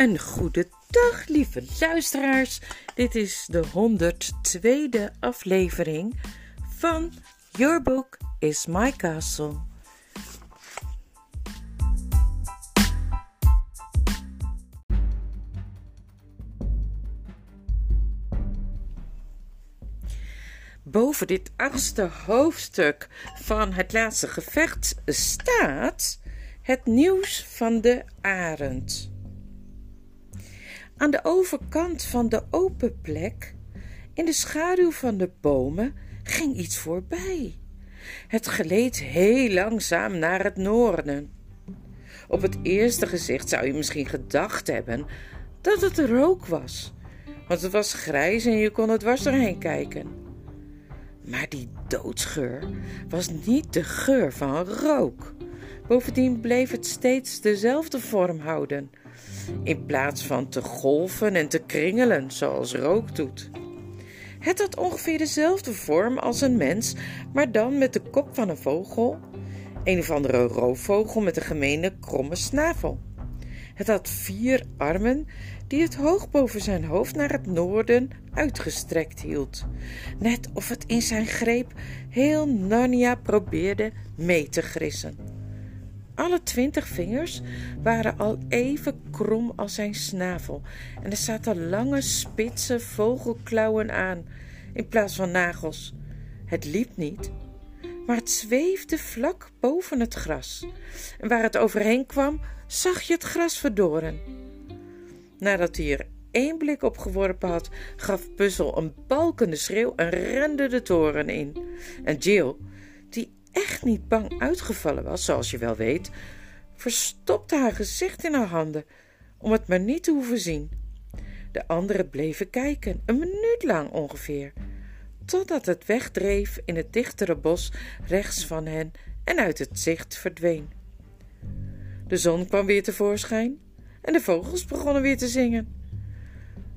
Een goede dag, lieve luisteraars. Dit is de 102e aflevering van Your Book is My Castle. Boven dit achtste hoofdstuk van het laatste gevecht staat het nieuws van de arend. Aan de overkant van de open plek, in de schaduw van de bomen, ging iets voorbij. Het gleed heel langzaam naar het noorden. Op het eerste gezicht zou je misschien gedacht hebben dat het rook was, want het was grijs en je kon er dwars doorheen kijken. Maar die doodsgeur was niet de geur van rook. Bovendien bleef het steeds dezelfde vorm houden, in plaats van te golven en te kringelen zoals rook doet. Het had ongeveer dezelfde vorm als een mens, maar dan met de kop van een vogel, een of andere roofvogel met een gemene kromme snavel. Het had vier armen die het hoog boven zijn hoofd naar het noorden uitgestrekt hield, net of het in zijn greep heel Narnia probeerde mee te grissen. Alle twintig vingers waren al even krom als zijn snavel en er zaten lange spitse vogelklauwen aan in plaats van nagels. Het liep niet, maar het zweefde vlak boven het gras en waar het overheen kwam zag je het gras verdoren. Nadat hij er één blik op geworpen had, gaf Puzzel een balkende schreeuw en rende de toren in. En Jill, echt niet bang uitgevallen was, zoals je wel weet, verstopte haar gezicht in haar handen om het maar niet te hoeven zien. De anderen bleven kijken, een minuut lang ongeveer, totdat het wegdreef in het dichtere bos rechts van hen en uit het zicht verdween. De zon kwam weer tevoorschijn en de vogels begonnen weer te zingen.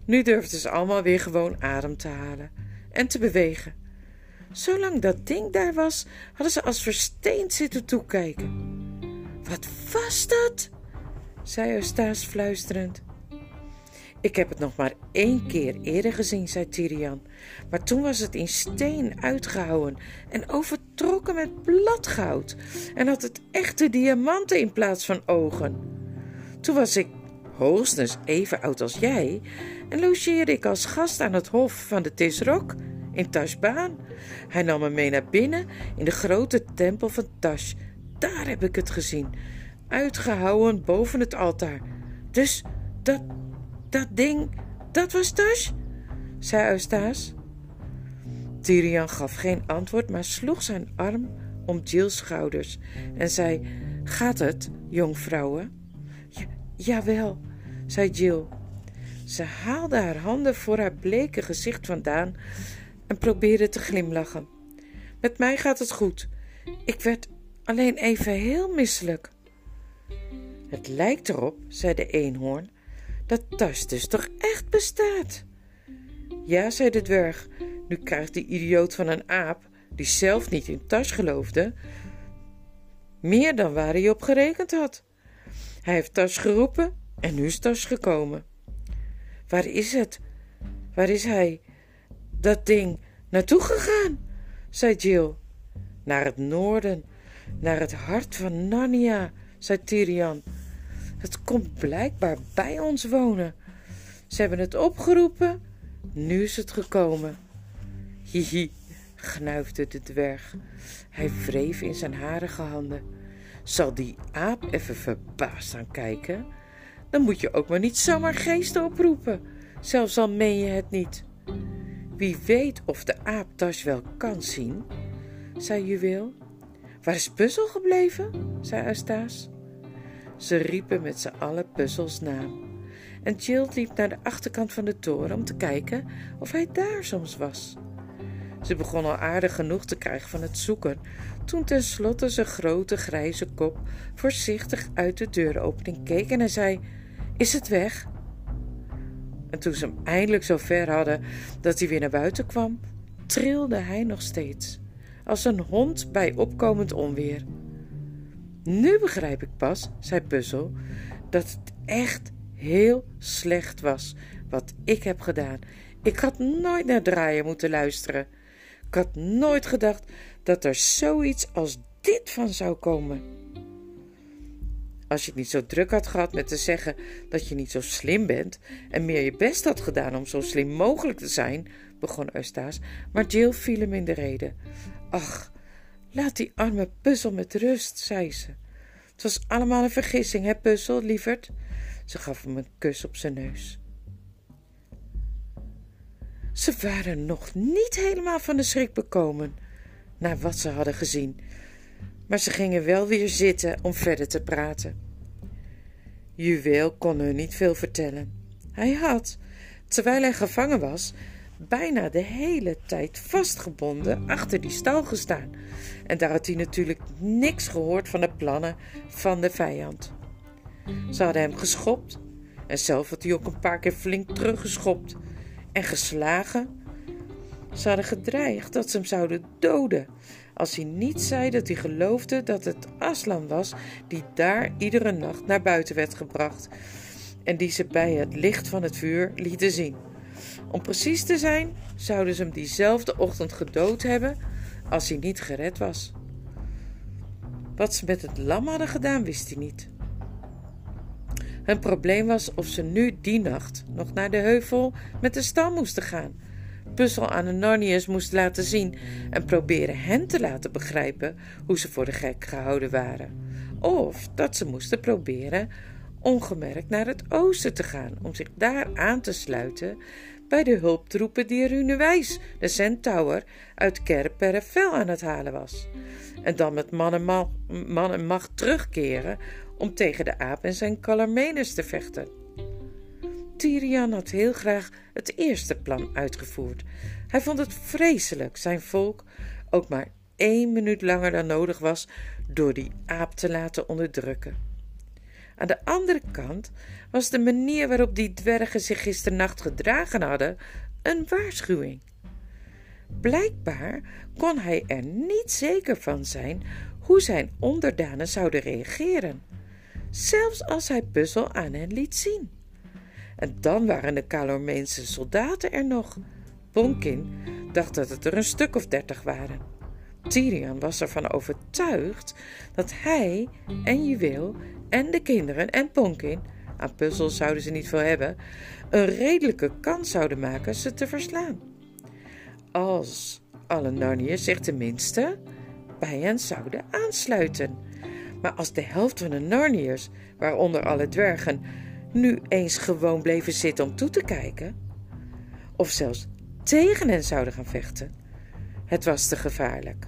Nu durfden ze allemaal weer gewoon adem te halen en te bewegen. Zolang dat ding daar was, hadden ze als versteend zitten toekijken. Wat was dat? zei Eustace fluisterend. Ik heb het nog maar één keer eerder gezien, zei Tirian. Maar toen was het in steen uitgehouwen en overtrokken met bladgoud. En had het echte diamanten in plaats van ogen. Toen was ik hoogstens even oud als jij en logeerde ik als gast aan het hof van de Tisrok in Tashbaan. Hij nam me mee naar binnen in de grote tempel van Tash. Daar heb ik het gezien, uitgehouwen boven het altaar. Dus dat, dat ding, dat was Tash? zei Eustace. Tyrian gaf geen antwoord, maar sloeg zijn arm om Jill's schouders en zei: Gaat het, jongvrouwen? Ja, jawel, zei Jill. Ze haalde haar handen voor haar bleke gezicht vandaan en probeerde te glimlachen. Met mij gaat het goed. Ik werd alleen even heel misselijk. Het lijkt erop, zei de eenhoorn, dat Tas dus toch echt bestaat. Ja, zei de dwerg, nu krijgt die idioot van een aap, die zelf niet in Tas geloofde, meer dan waar hij op gerekend had. Hij heeft Tas geroepen en nu is Tas gekomen. Waar is het? Waar is hij? Dat ding naartoe gegaan? zei Jill. Naar het noorden, naar het hart van Narnia, zei Tyrian. Het komt blijkbaar bij ons wonen. Ze hebben het opgeroepen, nu is het gekomen. Hihi, gnuifde de dwerg. Hij wreef in zijn harige handen. Zal die aap even verbaasd aan kijken? Dan moet je ook maar niet zomaar geesten oproepen, zelfs al meen je het niet. Wie weet of de aap Tash wel kan zien, zei Juweel. Waar is Puzzel gebleven? zei Eustace. Ze riepen met z'n allen Puzzels naam. En Jill liep naar de achterkant van de toren om te kijken of hij daar soms was. Ze begon al aardig genoeg te krijgen van het zoeken, toen tenslotte zijn grote grijze kop voorzichtig uit de deuropening keek en hij zei: Is het weg? En toen ze hem eindelijk zo ver hadden dat hij weer naar buiten kwam, trilde hij nog steeds, als een hond bij opkomend onweer. Nu begrijp ik pas, zei Puzzel, dat het echt heel slecht was wat ik heb gedaan. Ik had nooit naar draaien moeten luisteren. Ik had nooit gedacht dat er zoiets als dit van zou komen. Als je het niet zo druk had gehad met te zeggen dat je niet zo slim bent en meer je best had gedaan om zo slim mogelijk te zijn, begon Eustace, maar Jill viel hem in de rede. Ach, laat die arme puzzel met rust, zei ze. Het was allemaal een vergissing, hè, puzzel, lieverd? Ze gaf hem een kus op zijn neus. Ze waren nog niet helemaal van de schrik bekomen na wat ze hadden gezien, maar ze gingen wel weer zitten om verder te praten. Juweel kon hun niet veel vertellen. Hij had, terwijl hij gevangen was, bijna de hele tijd vastgebonden achter die stal gestaan. En daar had hij natuurlijk niks gehoord van de plannen van de vijand. Ze hadden hem geschopt en zelf had hij ook een paar keer flink teruggeschopt en geslagen. Ze hadden gedreigd dat ze hem zouden doden als hij niet zei dat hij geloofde dat het Aslan was die daar iedere nacht naar buiten werd gebracht en die ze bij het licht van het vuur lieten zien. Om precies te zijn, zouden ze hem diezelfde ochtend gedood hebben als hij niet gered was. Wat ze met het lam hadden gedaan, wist hij niet. Hun probleem was of ze nu die nacht nog naar de heuvel met de stal moesten gaan. Puzzel aan de Narniërs moest laten zien en proberen hen te laten begrijpen hoe ze voor de gek gehouden waren. Of dat ze moesten proberen ongemerkt naar het oosten te gaan om zich daar aan te sluiten bij de hulptroepen die Runewijs, de centaur, uit Kerperefel aan het halen was. En dan met man en, en macht terugkeren om tegen de aap en zijn Calarmenus te vechten. Tirian had heel graag het eerste plan uitgevoerd. Hij vond het vreselijk zijn volk ook maar één minuut langer dan nodig was door die aap te laten onderdrukken. Aan de andere kant was de manier waarop die dwergen zich gisternacht gedragen hadden een waarschuwing. Blijkbaar kon hij er niet zeker van zijn hoe zijn onderdanen zouden reageren zelfs als hij puzzel aan hen liet zien. En dan waren de Calormeense soldaten er nog. Bonkin dacht dat het er een stuk of dertig waren. Tyrion was ervan overtuigd dat hij en Juweel en de kinderen en Ponkin, aan puzzels zouden ze niet veel hebben, een redelijke kans zouden maken ze te verslaan. Als alle Narniërs zich tenminste bij hen zouden aansluiten maar als de helft van de Narniërs, waaronder alle dwergen, nu eens gewoon bleven zitten om toe te kijken, of zelfs tegen hen zouden gaan vechten, het was te gevaarlijk.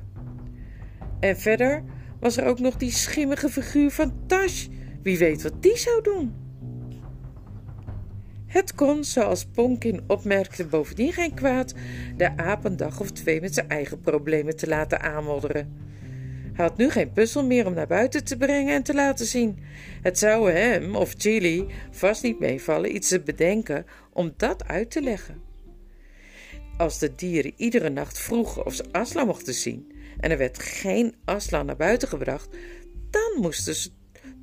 En verder was er ook nog die schimmige figuur van Tash. Wie weet wat die zou doen? Het kon, zoals Ponkin opmerkte, bovendien geen kwaad de aap een dag of twee met zijn eigen problemen te laten aanmodderen. Hij had nu geen puzzel meer om naar buiten te brengen en te laten zien. Het zou hem of Chili vast niet meevallen iets te bedenken om dat uit te leggen. Als de dieren iedere nacht vroegen of ze Aslan mochten zien en er werd geen Aslan naar buiten gebracht, dan moesten ze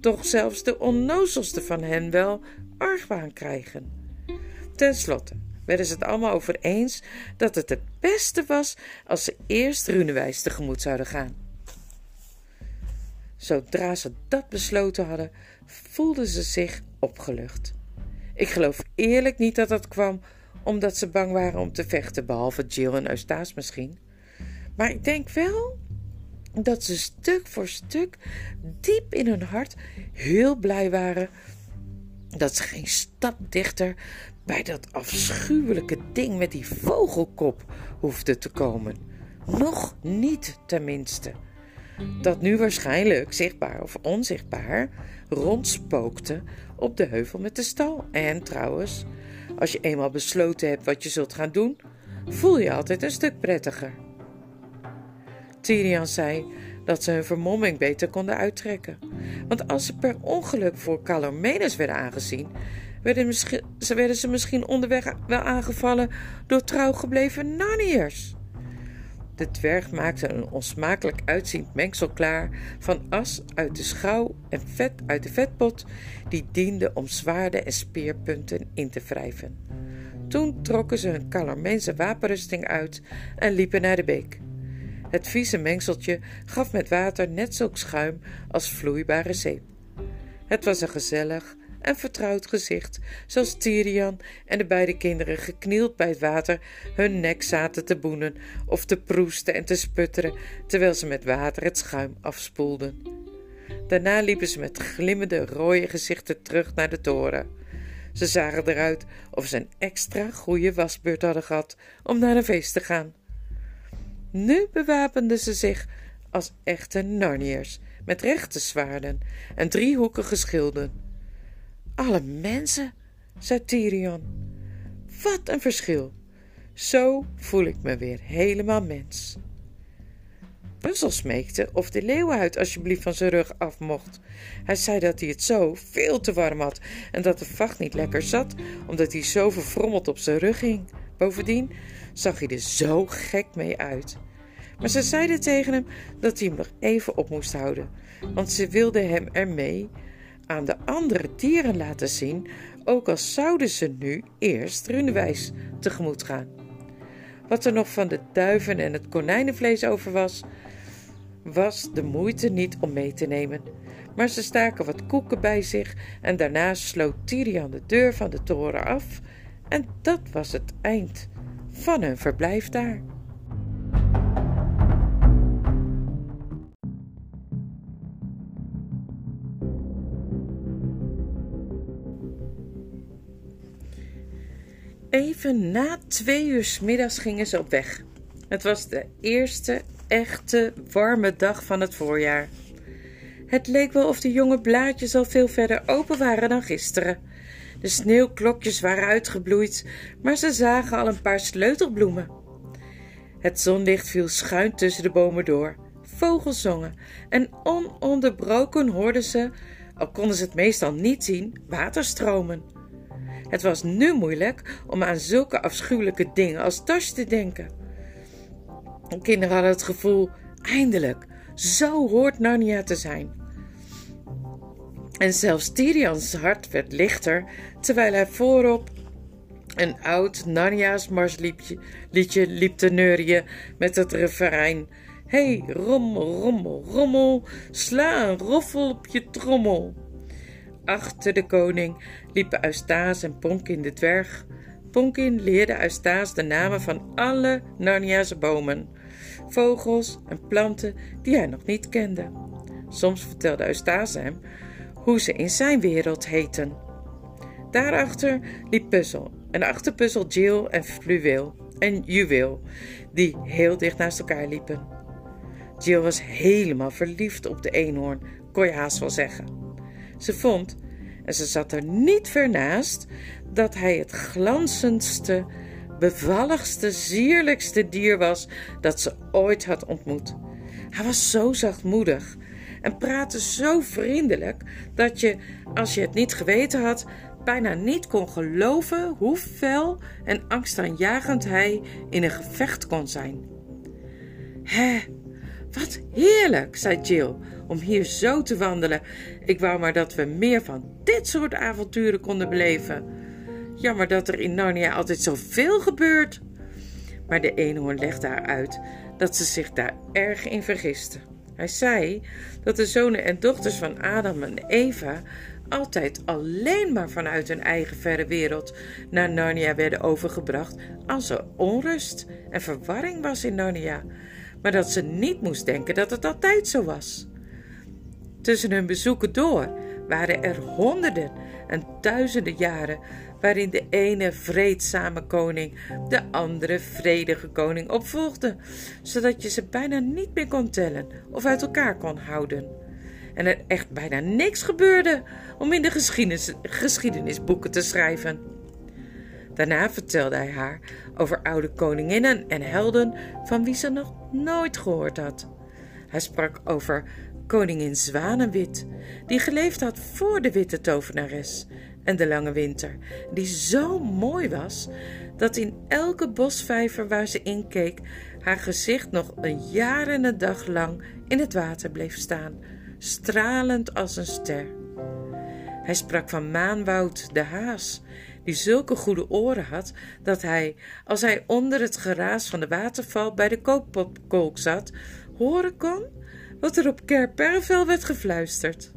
toch zelfs de onnozelste van hen wel argwaan krijgen. Ten slotte werden ze het allemaal over eens dat het het beste was als ze eerst Runewijs tegemoet zouden gaan. Zodra ze dat besloten hadden, voelden ze zich opgelucht. Ik geloof eerlijk niet dat dat kwam omdat ze bang waren om te vechten, behalve Jill en Eustace misschien. Maar ik denk wel dat ze stuk voor stuk diep in hun hart heel blij waren dat ze geen stap dichter bij dat afschuwelijke ding met die vogelkop hoefden te komen. Nog niet tenminste dat nu waarschijnlijk zichtbaar of onzichtbaar rondspookte op de heuvel met de stal. En trouwens, als je eenmaal besloten hebt wat je zult gaan doen, voel je altijd een stuk prettiger. Tyrion zei dat ze hun vermomming beter konden uittrekken. Want als ze per ongeluk voor Calormenes werden aangezien, werden, ze, misschien onderweg wel aangevallen door trouw gebleven Narniërs. De dwerg maakte een onsmakelijk uitziend mengsel klaar van as uit de schouw en vet uit de vetpot, die diende om zwaarden en speerpunten in te wrijven. Toen trokken ze hun Calarmense wapenrusting uit en liepen naar de beek. Het vieze mengseltje gaf met water net zulk schuim als vloeibare zeep. Het was een gezellig en vertrouwd gezicht, zoals Tyrian en de beide kinderen geknield bij het water hun nek zaten te boenen of te proesten en te sputteren, terwijl ze met water het schuim afspoelden. Daarna liepen ze met glimmende rode gezichten terug naar de toren. Ze zagen eruit of ze een extra goede wasbeurt hadden gehad om naar een feest te gaan. Nu bewapenden ze zich als echte Narniërs, met rechte zwaarden en driehoekige schilden. Alle mensen, zei Tyrion. Wat een verschil. Zo voel ik me weer helemaal mens. Russel smeekte of de leeuwenhuid alsjeblieft van zijn rug af mocht. Hij zei dat hij het zo veel te warm had en dat de vacht niet lekker zat, omdat hij zo verfrommeld op zijn rug hing. Bovendien zag hij er zo gek mee uit. Maar ze zeiden tegen hem dat hij hem nog even op moest houden, want ze wilden hem ermee aan de andere dieren laten zien, ook al zouden ze nu eerst runwijs tegemoet gaan. Wat er nog van de duiven en het konijnenvlees over was, was de moeite niet om mee te nemen. Maar ze staken wat koeken bij zich en daarna sloot Tyrian de deur van de toren af en dat was het eind van hun verblijf daar. Even na twee uur middags gingen ze op weg. Het was de eerste echte warme dag van het voorjaar. Het leek wel of de jonge blaadjes al veel verder open waren dan gisteren. De sneeuwklokjes waren uitgebloeid, maar ze zagen al een paar sleutelbloemen. Het zonlicht viel schuin tussen de bomen door. Vogels zongen en ononderbroken hoorden ze, al konden ze het meestal niet zien, water stromen. Het was nu moeilijk om aan zulke afschuwelijke dingen als tas te denken. De kinderen hadden het gevoel, eindelijk, zo hoort Narnia te zijn. En zelfs Tyrians hart werd lichter, terwijl hij voorop een oud Narnia's marsliedje liep te neurien met het refrein. Hey, rommel, rommel, rommel, sla een roffel op je trommel. Achter de koning liepen Eustace en Ponkin de dwerg. Ponkin leerde Eustace de namen van alle Narnia's bomen, vogels en planten die hij nog niet kende. Soms vertelde Eustace hem hoe ze in zijn wereld heten. Daarachter liep Puzzel en achter Puzzel Jill en Fluweel en Juweel, die heel dicht naast elkaar liepen. Jill was helemaal verliefd op de eenhoorn, kon je haast wel zeggen. Ze vond, en ze zat er niet ver naast, dat hij het glanzendste, bevalligste, zierlijkste dier was dat ze ooit had ontmoet. Hij was zo zachtmoedig en praatte zo vriendelijk dat je, als je het niet geweten had, bijna niet kon geloven hoe fel en angstaanjagend hij in een gevecht kon zijn. Hè, wat heerlijk, zei Jill, om hier zo te wandelen. Ik wou maar dat we meer van dit soort avonturen konden beleven. Jammer dat er in Narnia altijd zoveel gebeurt. Maar de eenhoorn legde haar uit dat ze zich daar erg in vergiste. Hij zei dat de zonen en dochters van Adam en Eva altijd alleen maar vanuit hun eigen verre wereld naar Narnia werden overgebracht als er onrust en verwarring was in Narnia, maar dat ze niet moest denken dat het altijd zo was. Tussen hun bezoeken door waren er honderden en duizenden jaren waarin de ene vreedzame koning de andere vredige koning opvolgde, zodat je ze bijna niet meer kon tellen of uit elkaar kon houden. En er echt bijna niks gebeurde om in de geschiedenis, geschiedenisboeken te schrijven. Daarna vertelde hij haar over oude koninginnen en helden van wie ze nog nooit gehoord had. Hij sprak over koningin Zwanenwit, die geleefd had voor de witte tovenares en de lange winter, die zo mooi was dat in elke bosvijver waar ze inkeek haar gezicht nog een jaar en een dag lang in het water bleef staan, stralend als een ster. Hij sprak van Maanwoud de haas, die zulke goede oren had dat hij, als hij onder het geraas van de waterval bij de kookkolk zat, horen kon wat er op Kerpervel werd gefluisterd.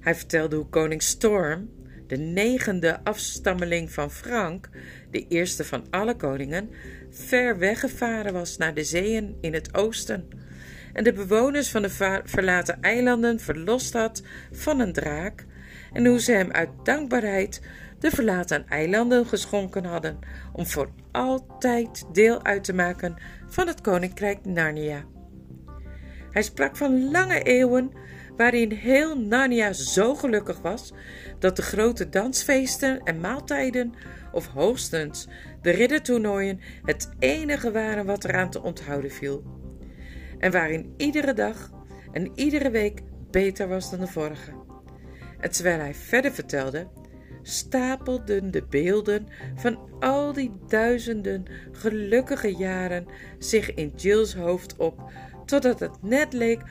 Hij vertelde hoe koning Storm, de negende afstammeling van Frank, de eerste van alle koningen, ver weggevaren was naar de zeeën in het oosten en de bewoners van de verlaten eilanden verlost had van een draak en hoe ze hem uit dankbaarheid de verlaten eilanden geschonken hadden om voor altijd deel uit te maken van het koninkrijk Narnia. Hij sprak van lange eeuwen waarin heel Narnia zo gelukkig was dat de grote dansfeesten en maaltijden, of hoogstens de riddertoernooien, het enige waren wat eraan te onthouden viel. En waarin iedere dag en iedere week beter was dan de vorige. En terwijl hij verder vertelde, stapelden de beelden van al die duizenden gelukkige jaren zich in Jill's hoofd op, totdat het net leek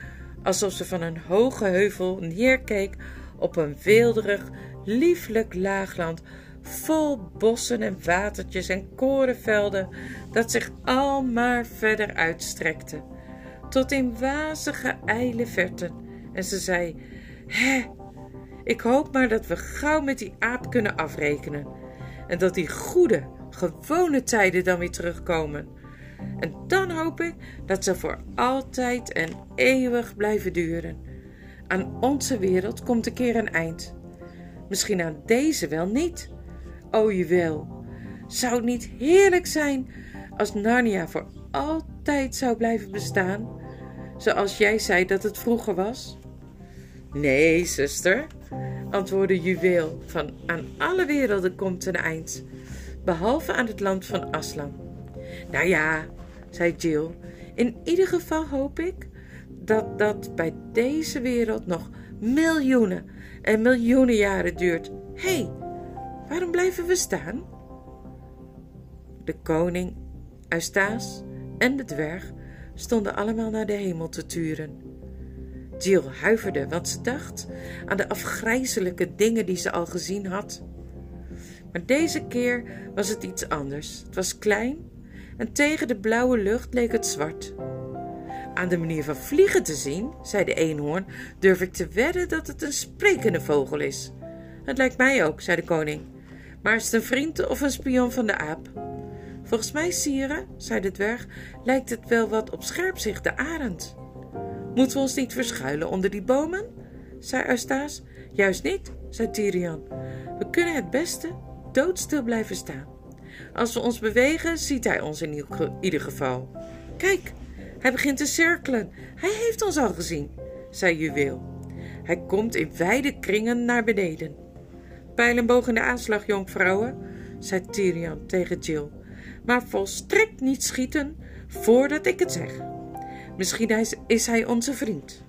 alsof ze van een hoge heuvel neerkeek op een weelderig, lieflijk laagland vol bossen en watertjes en korenvelden dat zich al maar verder uitstrekte, tot in wazige ijle verten. En ze zei: Hè, ik hoop maar dat we gauw met die aap kunnen afrekenen. En dat die goede, gewone tijden dan weer terugkomen. En dan hoop ik dat ze voor altijd en eeuwig blijven duren. Aan onze wereld komt een keer een eind. Misschien aan deze wel niet. O juweel, zou het niet heerlijk zijn als Narnia voor altijd zou blijven bestaan, zoals jij zei dat het vroeger was? Nee, zuster, antwoordde Juweel, van aan alle werelden komt een eind, behalve aan het land van Aslan. Nou ja, zei Jill, in ieder geval hoop ik dat dat bij deze wereld nog miljoenen en miljoenen jaren duurt. Hé, hey, waarom blijven we staan? De koning, Eustace en de dwerg stonden allemaal naar de hemel te turen. Jill huiverde, want ze dacht aan de afgrijzelijke dingen die ze al gezien had. Maar deze keer was het iets anders. Het was klein en tegen de blauwe lucht leek het zwart. Aan de manier van vliegen te zien, zei de eenhoorn, durf ik te wedden dat het een sprekende vogel is. Het lijkt mij ook, zei de koning. Maar is het een vriend of een spion van de aap? Volgens mij, sire, zei de dwerg, lijkt het wel wat op scherpzicht de arend. Moeten we ons niet verschuilen onder die bomen? zei Eustace. Juist niet, zei Tyrion. We kunnen het beste doodstil blijven staan. Als we ons bewegen, ziet hij ons in ieder geval. Kijk, hij begint te cirkelen. Hij heeft ons al gezien, zei Juweel. Hij komt in wijde kringen naar beneden. Pijlenboog in de aanslag, jonkvrouwen, zei Tyrion tegen Jill. Maar volstrekt niet schieten voordat ik het zeg. Misschien is hij onze vriend.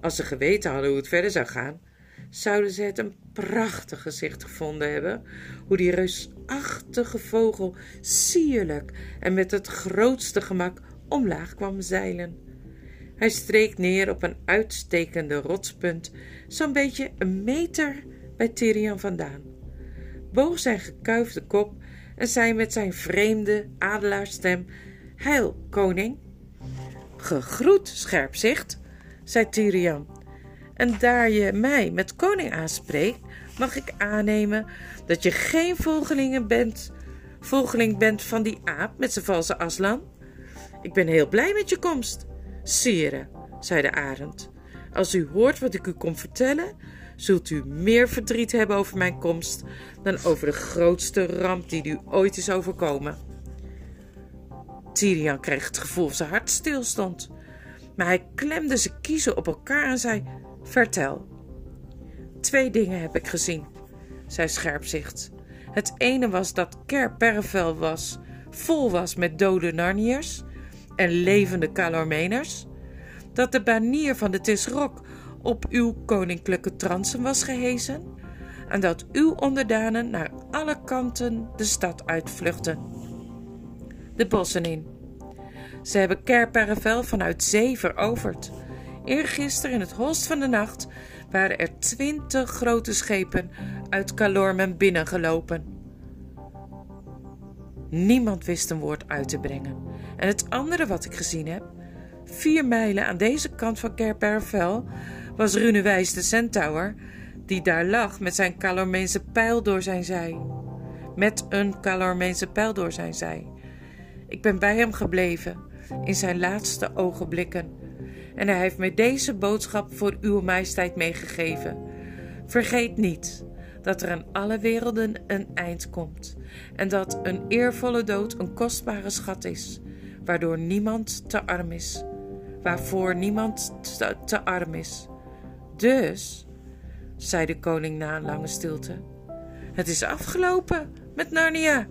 Als ze geweten hadden hoe het verder zou gaan, zouden ze het een prachtig gezicht gevonden hebben, hoe die reusachtige vogel sierlijk en met het grootste gemak omlaag kwam zeilen. Hij streek neer op een uitstekende rotspunt, zo'n beetje een meter bij Tyrion vandaan, boog zijn gekuifde kop en zei met zijn vreemde adelaarsstem: Heil, koning! Gegroet, scherpzicht, zei Tyrian. En daar je mij met koning aanspreekt, mag ik aannemen dat je geen volgelingen bent, volgeling bent van die aap met zijn valse aslan. Ik ben heel blij met je komst. Sire, zei de arend, als u hoort wat ik u kom vertellen, zult u meer verdriet hebben over mijn komst dan over de grootste ramp die u ooit is overkomen. Tyrian kreeg het gevoel of zijn hart stilstond. Maar hij klemde zijn kiezen op elkaar en zei: Vertel. Twee dingen heb ik gezien, zei Scherpzicht. Het ene was dat Ker Pervel was, vol was met dode Narniërs en levende Calormeners. Dat de banier van de Tisrok op uw koninklijke transen was gehezen. En dat uw onderdanen naar alle kanten de stad uitvluchten de bossen in. Ze hebben Kerperrevel vanuit zee veroverd. Eergisteren in het holst van de nacht waren er twintig grote schepen uit Calormen binnengelopen. Niemand wist een woord uit te brengen. En het andere wat ik gezien heb, vier mijlen aan deze kant van Kerpervel, was Runewijs de centaur, die daar lag met zijn Calormeense pijl door zijn zij. Met een Calormeense pijl door zijn zij. Ik ben bij hem gebleven in zijn laatste ogenblikken. En hij heeft mij deze boodschap voor uw majesteit meegegeven. Vergeet niet dat er aan alle werelden een eind komt en dat een eervolle dood een kostbare schat is, waardoor niemand te arm is, waarvoor niemand te, te arm is. Dus, zei de koning na een lange stilte, het is afgelopen met Narnia.